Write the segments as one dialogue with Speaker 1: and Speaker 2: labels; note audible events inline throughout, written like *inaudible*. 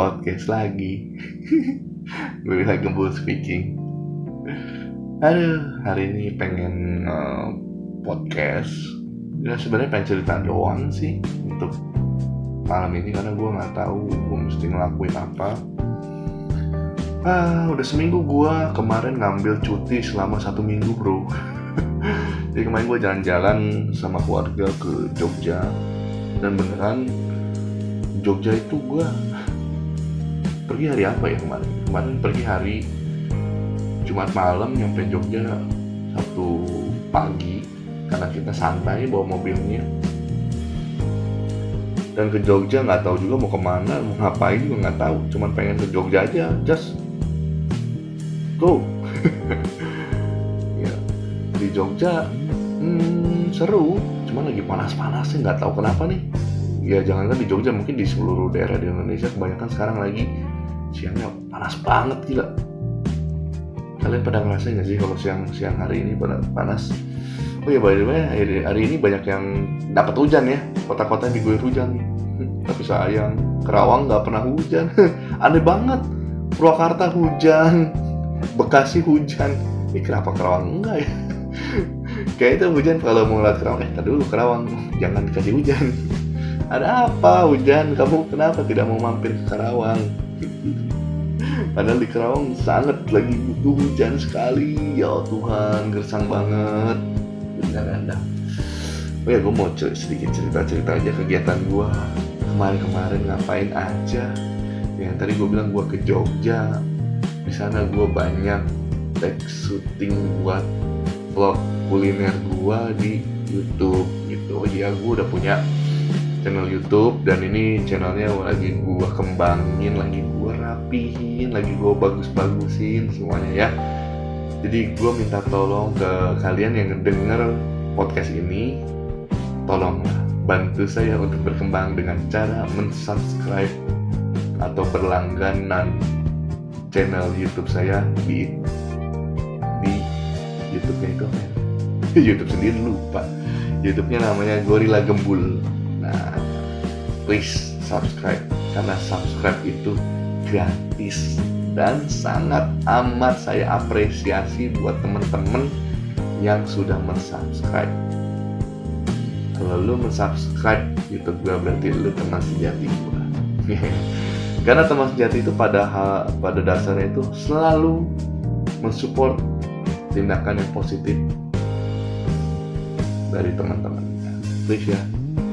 Speaker 1: podcast lagi. *laughs* Gue lagi gembul speaking. Aduh, hari ini pengen uh, podcast. Ya sebenarnya pengen cerita doang sih untuk malam ini karena gue nggak tahu gue mesti ngelakuin apa. Ah, udah seminggu gue kemarin ngambil cuti selama satu minggu bro. *laughs* Jadi kemarin gue jalan-jalan sama keluarga ke Jogja dan beneran Jogja itu gue pergi hari apa ya kemarin? Kemarin pergi hari Jumat malam nyampe Jogja Sabtu pagi karena kita santai bawa mobilnya. Dan ke Jogja nggak tahu juga mau ke mana mau ngapain juga nggak tahu. Cuman pengen ke Jogja aja just go. *laughs* Ya di Jogja hmm, seru. Cuman lagi panas-panasnya nggak tahu kenapa nih. Ya jangankan di Jogja mungkin di seluruh daerah di Indonesia kebanyakan sekarang lagi siangnya panas banget gila. Kalian pada ngerasain nggak sih kalau siang siang hari ini pada panas? Oh ya by the way hari, ini banyak yang dapat hujan ya. Kota-kota yang diguyur hujan. *laughs* Tapi sayang Kerawang nggak pernah hujan. *laughs* Aneh banget. Purwakarta hujan. *laughs* Bekasi hujan. Ini kenapa Kerawang enggak ya? Kayak itu hujan kalau mau ngeliat Kerawang eh dulu Kerawang. Jangan dikasih hujan. Ada apa hujan? Kamu kenapa tidak mau mampir ke Karawang padahal di Karawang sangat lagi butuh hujan sekali. Ya Tuhan gersang banget. Benar anda oh ya gue mau sedikit cerita-cerita aja kegiatan gue kemarin-kemarin ngapain aja? Yang tadi gue bilang gue ke Jogja. Di sana gue banyak take syuting buat vlog kuliner gua di YouTube gitu. Oh iya, gua udah punya channel YouTube dan ini channelnya lagi gua kembangin, lagi rapihin, lagi gua bagus-bagusin semuanya ya. Jadi gua minta tolong ke kalian yang denger podcast ini, tolonglah bantu saya untuk berkembang dengan cara mensubscribe atau berlangganan channel YouTube saya di di YouTube-nya itu apa ya? *laughs* YouTube sendiri lupa YouTube-nya namanya Gorilla Gembul nah please subscribe karena subscribe itu gratis dan sangat amat saya apresiasi buat temen-temen yang sudah mensubscribe. Kalau lu mensubscribe YouTube gue berarti lu teman sejati gue *laughs* karena teman sejati itu pada pada dasarnya itu selalu mensupport tindakan yang positif dari teman-teman. Please ya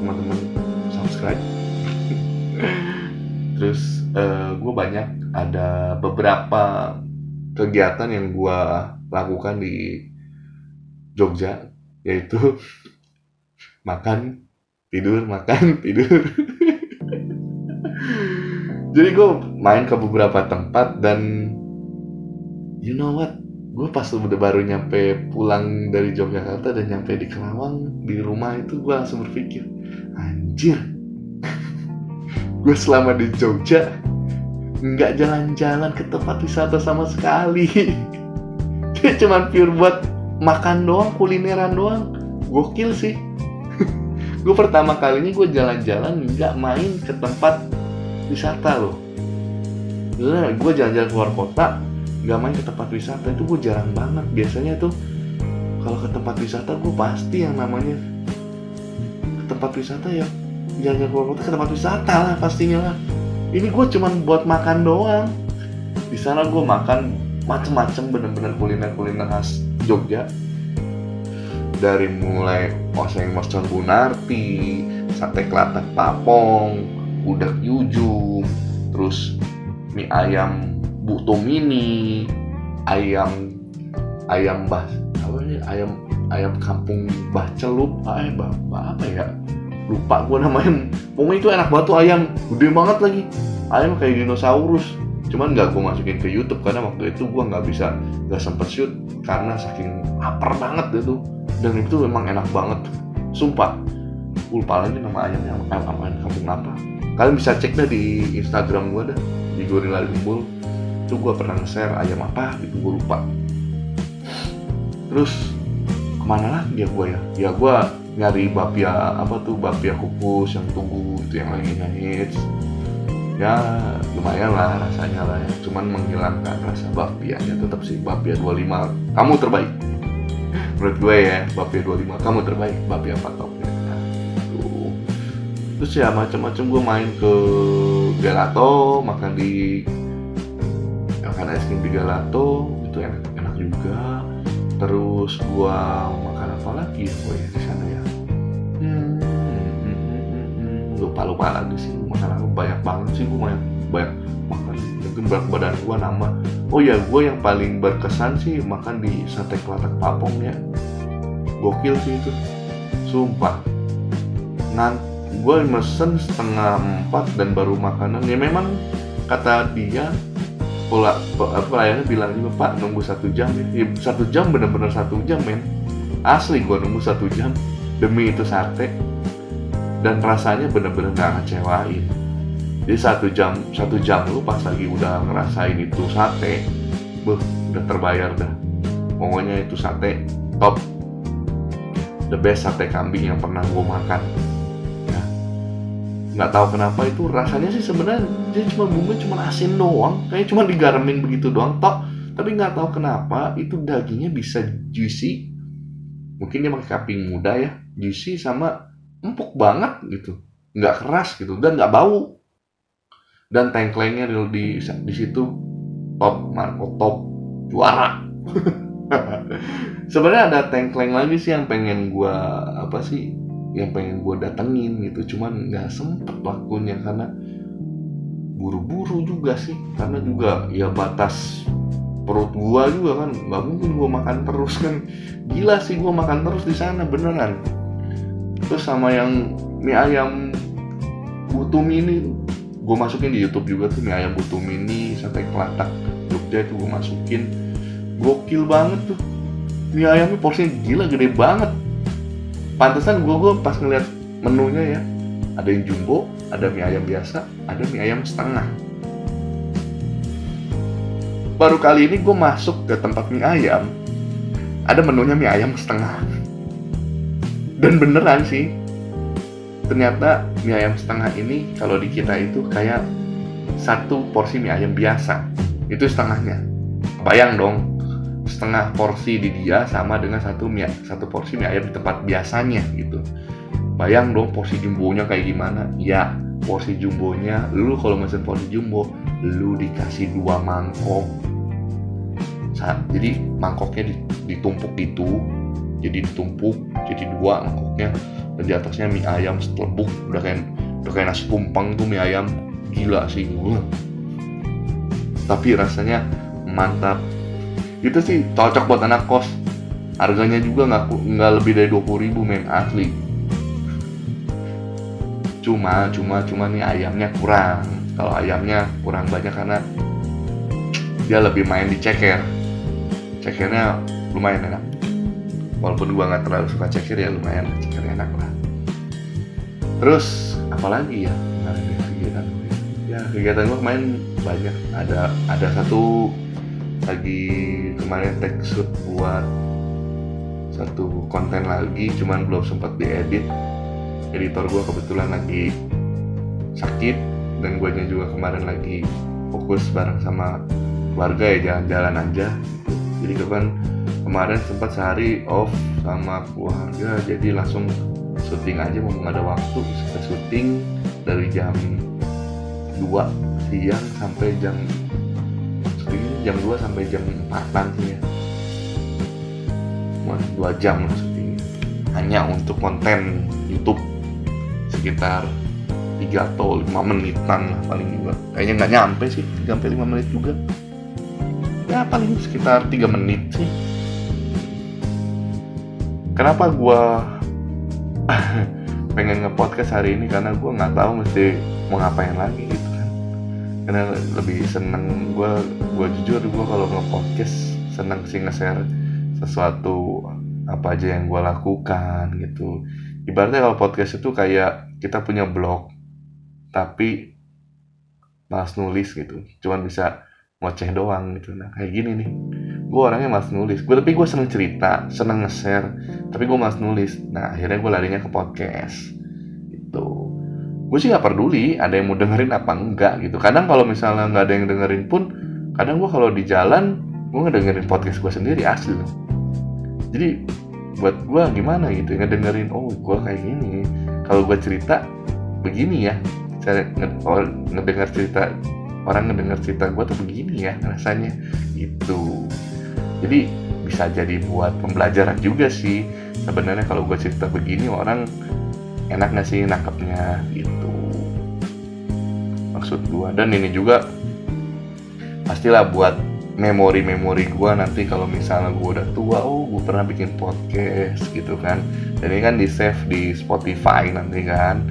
Speaker 1: teman-teman subscribe *laughs* terus uh, gue banyak ada beberapa kegiatan yang gue lakukan di Jogja yaitu *laughs* makan tidur makan *laughs* tidur. Jadi gue main ke beberapa tempat dan you know what gue pas udah baru nyampe pulang dari Yogyakarta dan nyampe di Kerawang di rumah itu gue langsung berpikir anjir gue selama di Jogja nggak jalan-jalan ke tempat wisata sama sekali. *laughs* Dia cuma pure buat makan doang kulineran doang. Gokil sih. *laughs* Gue pertama kali ini gue jalan-jalan nggak main ke tempat wisata loh. Gue jalan-jalan keluar kota nggak main ke tempat wisata. Itu gue jarang banget. Biasanya tuh kalau ke tempat wisata gue pasti yang namanya ke tempat wisata ya jangan keluar kota ke tempat wisata lah pastinya lah. Ini gue cuman buat makan doang. Di sana gue makan macem-macem bener-bener kuliner-kuliner khas Jogja. Dari mulai oseng mercon bunarti sate kelatak papong udak yujum terus mie ayam buto mini ayam ayam bah apa ini ayam ayam kampung bah celup. Ah, eh, bah, bah apa ya lupa gue namanya pokoknya itu enak banget tuh ayam. Gede banget lagi. Ayam kayak dinosaurus. Cuman nggak gue masukin ke YouTube karena waktu itu gue nggak bisa nggak sempet shoot karena saking lapar banget itu. Dan itu memang enak banget. Sumpah. Lupa lagi nama ayamnya apa apa kampung apa. Kalian bisa cek deh di Instagram gue dah di Gorilla Limbul itu gue pernah nge-share ayam apa gitu. Gue lupa. Terus ke mana lagi ya gue ya? Ya gue nyari bapia apa tuh bapia kukus yang tunggu itu yang lagi ngehits ya lumayan lah rasanya lah ya. Cuman menghilangkan rasa bapianya tetap sih bapia 25 kamu terbaik. Menurut gue ya bapia 25 kamu terbaik bapia patoknya nah, gitu. terus ya macam-macam gue main ke gelato makan di makan es krim di gelato itu enak enak juga. Terus makan apa lagi gue ya di sana ya. Hmm, hmm, hmm, hmm, lupa lupa lagi sih makan apa banyak banget sih gue banyak banyak makan. Mungkin berat badan gua nambah. Oh ya gue yang paling berkesan sih makan di sate kelatak papong ya. Gokil sih itu. Sumpah. Nan gue mesen setengah empat dan baru makanan. Ya memang kata dia pola pelayannya bilang juga pak nunggu satu jam ya, ya satu jam bener-bener satu jam men asli gue nunggu satu jam demi itu sate. Dan rasanya bener-bener gak ngecewain. Jadi satu jam satu jam lu pas lagi udah ngerasain itu sate beh udah terbayar dah. Pokoknya itu sate top. The best sate kambing yang pernah gue makan. Nggak tahu kenapa itu rasanya sih sebenarnya dia cuma bumbu cuma asin doang. Kayak cuma digaremin begitu doang tok tapi nggak tahu kenapa itu dagingnya bisa juicy mungkin dia pakai kambing muda ya juicy sama empuk banget gitu. Nggak keras gitu dan nggak bau. Dan tengklengnya di di situ. Top Marco top juara. *laughs* Sebenarnya ada tengkleng lagi sih yang pengen gua apa sih yang pengen gue datengin gitu. Cuman nggak sempet waktunya karena buru-buru juga sih. Karena juga ya batas perut gua juga kan. Nggak mungkin gua makan terus kan. Gila sih gua makan terus di sana beneran. Terus sama yang mie ayam butuh mini gue masukin di YouTube juga tuh mie ayam butuh mini sampai kelatak Jogja itu gue masukin. Gokil banget tuh. Mie ayamnya porsinya gila gede banget. Pantesan gue gue pas ngeliat menunya ya ada yang jumbo ada mie ayam biasa ada mie ayam setengah baru kali ini gue masuk ke tempat mie ayam. Ada menunya mie ayam setengah. Dan beneran sih. Ternyata mie ayam setengah ini kalau di kita itu kayak satu porsi mie ayam biasa. Itu setengahnya. Bayang dong setengah porsi di dia sama dengan satu mie satu porsi mie ayam di tempat biasanya gitu. Bayang dong porsi jumbonya kayak gimana. Ya porsi jumbonya lu kalau mesen porsi jumbo lu dikasih dua mangkok. Saat jadi mangkoknya ditumpuk gitu jadi ditumpuk jadi dua mangkoknya dan di atasnya mie ayam setelebuk udah kayak udah kayak nasi tumpeng tuh mie ayam. Gila sih gue tapi rasanya mantap. Itu sih cocok buat anak kos. Harganya juga nggak nggak lebih dari dua puluh ribu men asli. Cuma cuma cuma nih ayamnya kurang kalau ayamnya kurang banyak karena dia lebih main di ceker. Cekernya lumayan enak. Walaupun gua nggak terlalu suka ceker ya lumayan. Ceker enak lah. Terus apalagi ya? Kegiatan ya. Kegiatan gua main banyak. Ada ada satu lagi kemarin shoot buat satu konten lagi cuman belum sempat diedit. Editor gue kebetulan lagi sakit dan gue juga kemarin lagi fokus bareng sama warga ya jalan-jalan aja. Jadi kan kemarin sempat sehari off sama keluarga jadi langsung syuting aja mau ada waktu kita syuting dari jam 2 siang sampai jam jam 2 sampai jam 4 nanti ya 2 jam lah syuting hanya untuk konten YouTube sekitar 3 atau 5 menitan lah paling juga. Kayaknya nggak nyampe sih 3 sampai 5 menit juga. Ya paling sekitar 3 menit sih. Kenapa gua *laughs* pengen nge-podcast hari ini? Karena gue nggak tahu mesti mau ngapain lagi gitu karena lebih seneng gue gue jujur gue kalau nge podcast seneng sih nge-share sesuatu apa aja yang gue lakukan gitu. Ibaratnya kalau podcast itu kayak kita punya blog tapi malas nulis gitu. Cuman bisa ngoceh doang gitu. Nah kayak gini nih. Gue orangnya malas nulis. Gue tapi gue seneng cerita seneng nge-share tapi gue malas nulis. Nah akhirnya gue larinya ke podcast. Gitu. Gue sih nggak peduli ada yang mau dengerin apa enggak gitu. Kadang kalau misalnya nggak ada yang dengerin pun kadang gue kalau di jalan gue ngedengerin podcast gue sendiri asli loh. Jadi buat gue gimana gitu ngedengerin oh gue kayak gini. Kalau gue cerita begini ya cara ngedengar cerita orang ngedengar cerita gue tuh begini ya rasanya gitu. Jadi bisa jadi buat pembelajaran juga sih. Sebenarnya kalau gue cerita begini orang enak gak sih nangkepnya gitu. Maksud gue dan ini juga pastilah buat memori-memori gue nanti kalau misalnya gue udah tua oh gue pernah bikin podcast gitu kan. Dan ini kan di save di Spotify nanti kan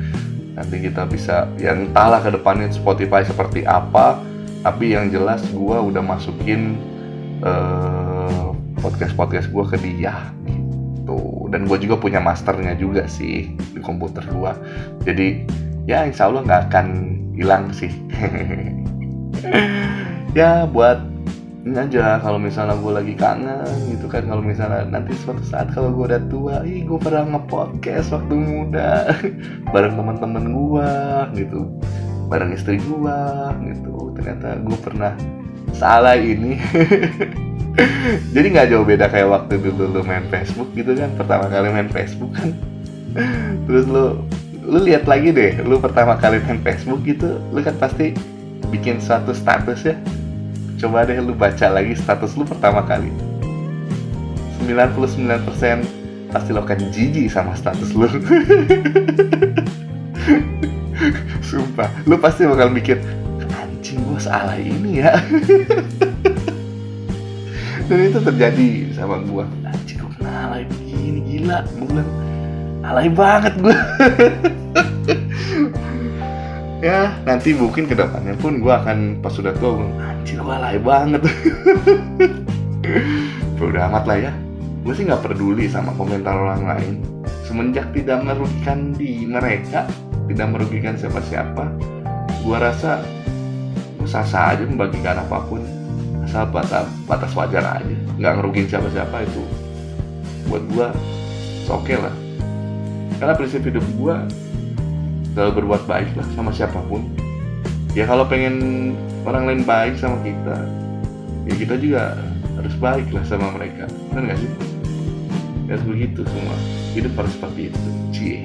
Speaker 1: nanti kita bisa ya entahlah ke depannya Spotify seperti apa. Tapi yang jelas gue udah masukin uh, podcast-podcast gue ke dia gitu. Dan gue juga punya masternya juga sih di komputer gue jadi ya insya Allah nggak akan hilang sih. *laughs* Ya buat ini aja kalau misalnya gue lagi kangen gitu kan kalau misalnya nanti suatu saat kalau gue udah tua ih gue pernah nge-podcast waktu muda. *laughs* Bareng teman-teman gue gitu. Bareng istri gue gitu. Ternyata gue pernah salah ini. *laughs* Jadi nggak jauh beda kayak waktu dulu lu main Facebook gitu kan pertama kali main Facebook kan. *laughs* Terus lu lu lihat lagi deh lu pertama kali main Facebook gitu lu kan pasti bikin suatu status ya coba deh lu baca lagi status lu pertama kali. 99% pasti lo akan jijik sama status lu. *laughs* Sumpah lu pasti bakal mikir anjing gua salah ini ya. *laughs* Dan itu terjadi sama gua. Anjing gua kenal begini gila. Gua bilang alay banget gua *laughs* ya nanti mungkin ke depannya pun gue akan pas sudah tua gue anjir gue alay banget. *laughs* Udah amat lah ya. Gue sih nggak peduli sama komentar orang lain. Semenjak tidak merugikan di mereka tidak merugikan siapa-siapa gue rasa sah-sah aja membagikan apa pun. Asal batas batas wajar aja. Nggak ngerugiin siapa-siapa itu. Buat gue oke okay lah. Karena prinsip hidup gue selalu berbuat baik lah sama siapa pun. Ya kalau pengen orang lain baik sama kita ya kita juga harus baik lah sama mereka. Kan nggak sih? Ya begitu semua. Hidup harus seperti itu. Cie.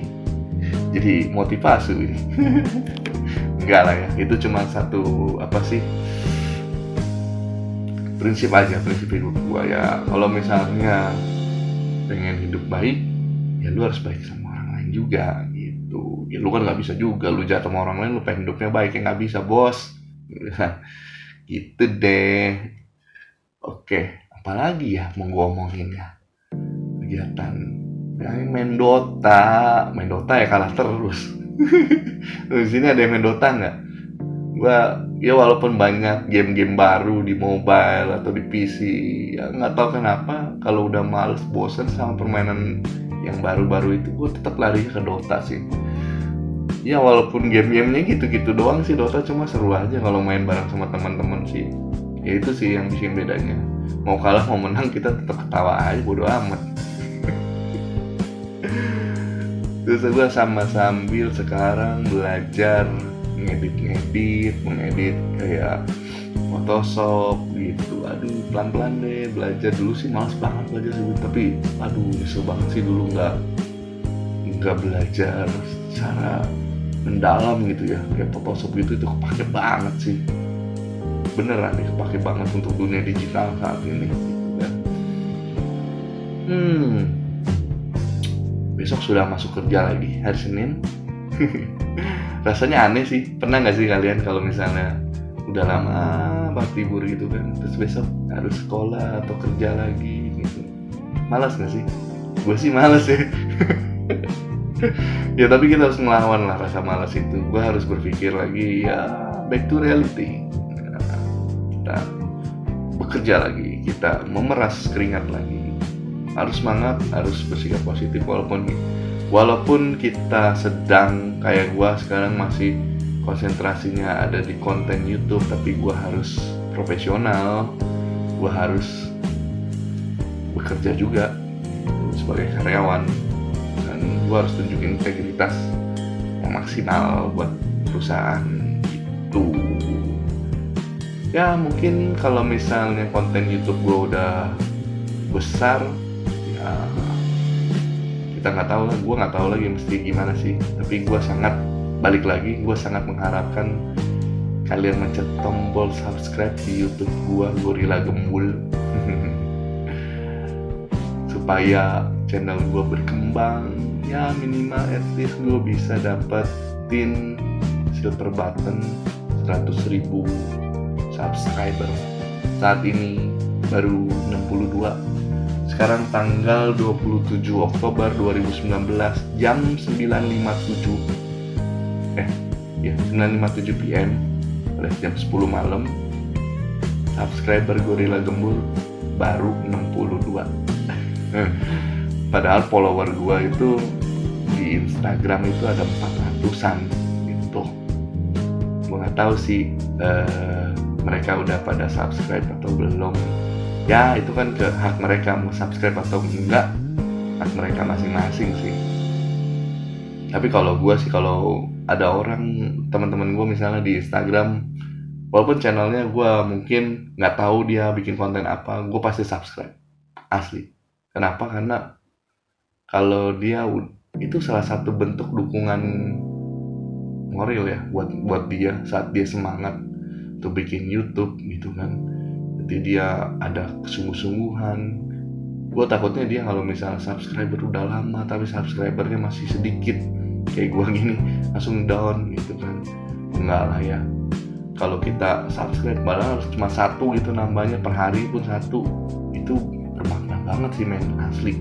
Speaker 1: Jadi motivasi. Ini *laughs* enggak lah ya. Itu cuma satu apa sih? Prinsip aja prinsip hidup gua ya. Kalau misalnya pengen hidup baik ya lu harus baik sama orang lain juga gitu. Ya lu kan nggak bisa juga lu jatuh sama orang lain lu pengen hidupnya baik ya nggak bisa bos. *laughs* Gitu deh. Oke apalagi ya mau gue omongin ya? Kegiatan. Ya, main Dota. Main Dota ya kalah terus. *laughs* Di sini ada yang main Dota nggak? Gua ya walaupun banyak game-game baru di mobile atau di PC ya nggak tahu kenapa kalau udah males bosen sama permainan yang baru-baru itu gue tetap lari ke Dota sih. Ya walaupun game-gamenya gitu-gitu doang sih Dota cuma seru aja kalau main bareng sama teman-teman sih. Ya itu sih yang bikin bedanya. Mau kalah mau menang kita tetap ketawa aja bodo amat. *laughs* Terus gue sama sambil sekarang belajar ngedit-ngedit mengedit kayak Photoshop gitu. Aduh pelan-pelan deh belajar. Dulu sih males banget belajar sih tapi aduh nyesel banget sih dulu nggak nggak belajar secara mendalam gitu ya. Kayak Photoshop gitu itu kepake banget sih. Beneran nih kepake banget untuk dunia digital saat ini gitu kan. Hmm. Besok sudah masuk kerja lagi hari Senin. *laughs* Rasanya aneh sih. Pernah nggak sih kalian kalau misalnya udah lama banget libur gitu kan. Terus besok harus sekolah atau kerja lagi gitu. Malas gak sih? Gue sih malas ya. *laughs* Ya tapi kita harus melawan lah rasa malas itu. Gue harus berpikir lagi ya back to reality. Kita bekerja lagi kita memeras keringat lagi. Harus semangat harus bersikap positif walaupun walaupun kita sedang kayak gue sekarang masih konsentrasinya ada di konten YouTube tapi gue harus profesional. Gue harus bekerja juga sebagai karyawan. Dan gue harus tunjukin integritas yang maksimal buat perusahaan itu. Ya mungkin kalau misalnya konten YouTube gue udah besar ya kita nggak tahu lah. Gue nggak tahu lagi mesti gimana sih. Tapi gue sangat balik lagi gue sangat mengharapkan kalian mencet tombol subscribe di YouTube gue Gorilla Gembul. *laughs* Supaya channel gue berkembang. Ya minimal at least gue bisa dapetin silver button 100 ribu subscriber. Saat ini baru 62 sekarang tanggal 27 Oktober 2019 jam 9.57 eh ya 9.57 PM pada jam 10 malam. Subscriber Gorilla Gembul baru 62 padahal follower gua itu di Instagram itu ada 400an gitu. Gua nggak tahu sih uh, mereka udah pada subscribe atau belum. Ya itu kan ke hak mereka mau subscribe atau enggak hak mereka masing-masing sih. Tapi kalau gue sih kalau ada orang teman-teman gue misalnya di Instagram walaupun channelnya gue mungkin nggak tahu dia bikin konten apa gue pasti subscribe. Asli. Kenapa? Karena kalau dia itu salah satu bentuk dukungan moral ya buat buat dia saat dia semangat untuk bikin YouTube gitu kan. Jadi dia ada kesungguh-sungguhan. Gue takutnya dia kalau misalnya subscriber udah lama tapi subscribernya masih sedikit kayak gue gini langsung down gitu kan. Enggak lah ya. Kalau kita subscribe malah harus cuma satu gitu nambahnya per hari pun satu. Itu bermakna banget sih men asli.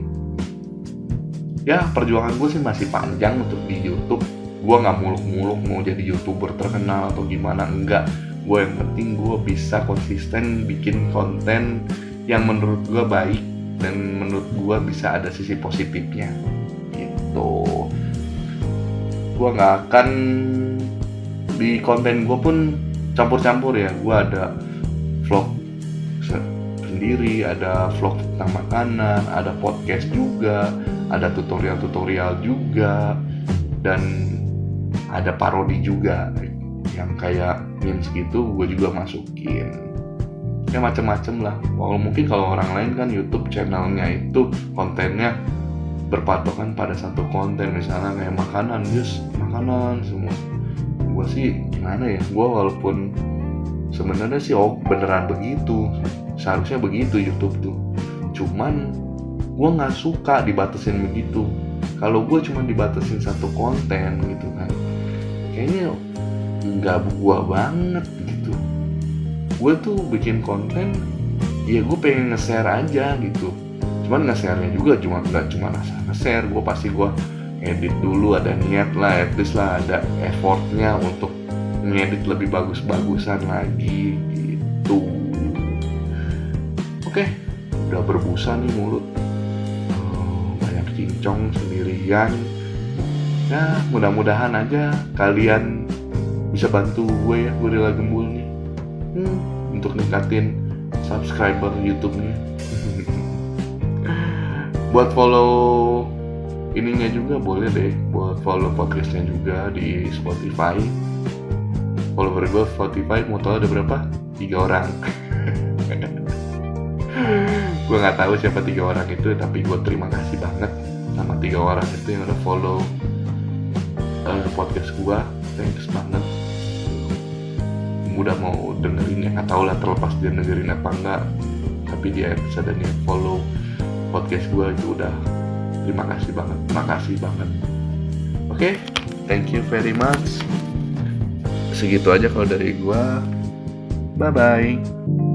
Speaker 1: Ya perjuangan gue sih masih panjang untuk di YouTube. Gue nggak muluk-muluk mau jadi youtuber terkenal atau gimana enggak. Gue yang penting gue bisa konsisten bikin konten yang menurut gue baik dan menurut gue bisa ada sisi positifnya gue nggak akan di konten gue pun campur-campur ya. Gue ada vlog sendiri ada vlog tentang makanan ada podcast juga ada tutorial-tutorial juga dan ada parodi juga. Yang kayak memes gitu gue juga masukin. Ya macem-macem lah. Walau mungkin kalau orang lain kan YouTube channelnya itu kontennya berpatokan pada satu konten misalnya kayak makanan just makanan semua. Gue sih gimana ya gue walaupun sebenarnya sih oh beneran begitu seharusnya begitu YouTube tuh. Cuman gue nggak suka dibatasin begitu. Kalau gue cuma dibatasin satu konten gitu kan kayaknya nggak gua banget gitu. Gue tuh bikin konten ya gue pengen nge-share aja gitu. Cuman nge-share-nya juga cuma nggak cuma asal nge-share gue pasti gue edit dulu ada niat lah at least lah ada effortnya untuk ngedit lebih bagus-bagusan lagi gitu. Oke udah berbusa nih mulut. Oh, banyak cincong sendirian. Ya mudah-mudahan aja kalian bisa bantu gue ya Gorilla Gembul nih. Hmm, untuk ningkatin subscriber YouTube-nya buat follow ininya juga boleh deh. Buat follow podcastnya juga di Spotify. Follower gue Spotify mau tau ada berapa? Tiga orang. *laughs* Gue nggak tahu siapa tiga orang itu tapi gue terima kasih banget sama tiga orang itu yang udah follow uh, podcast gue thanks banget. Udah mau dengerin ya nggak tahu lah terlepas dia dengerin apa enggak tapi dia episode ini follow podcast gue itu udah. Terima kasih banget terima kasih banget. Oke okay, thank you very much. Segitu aja kalau dari gue bye bye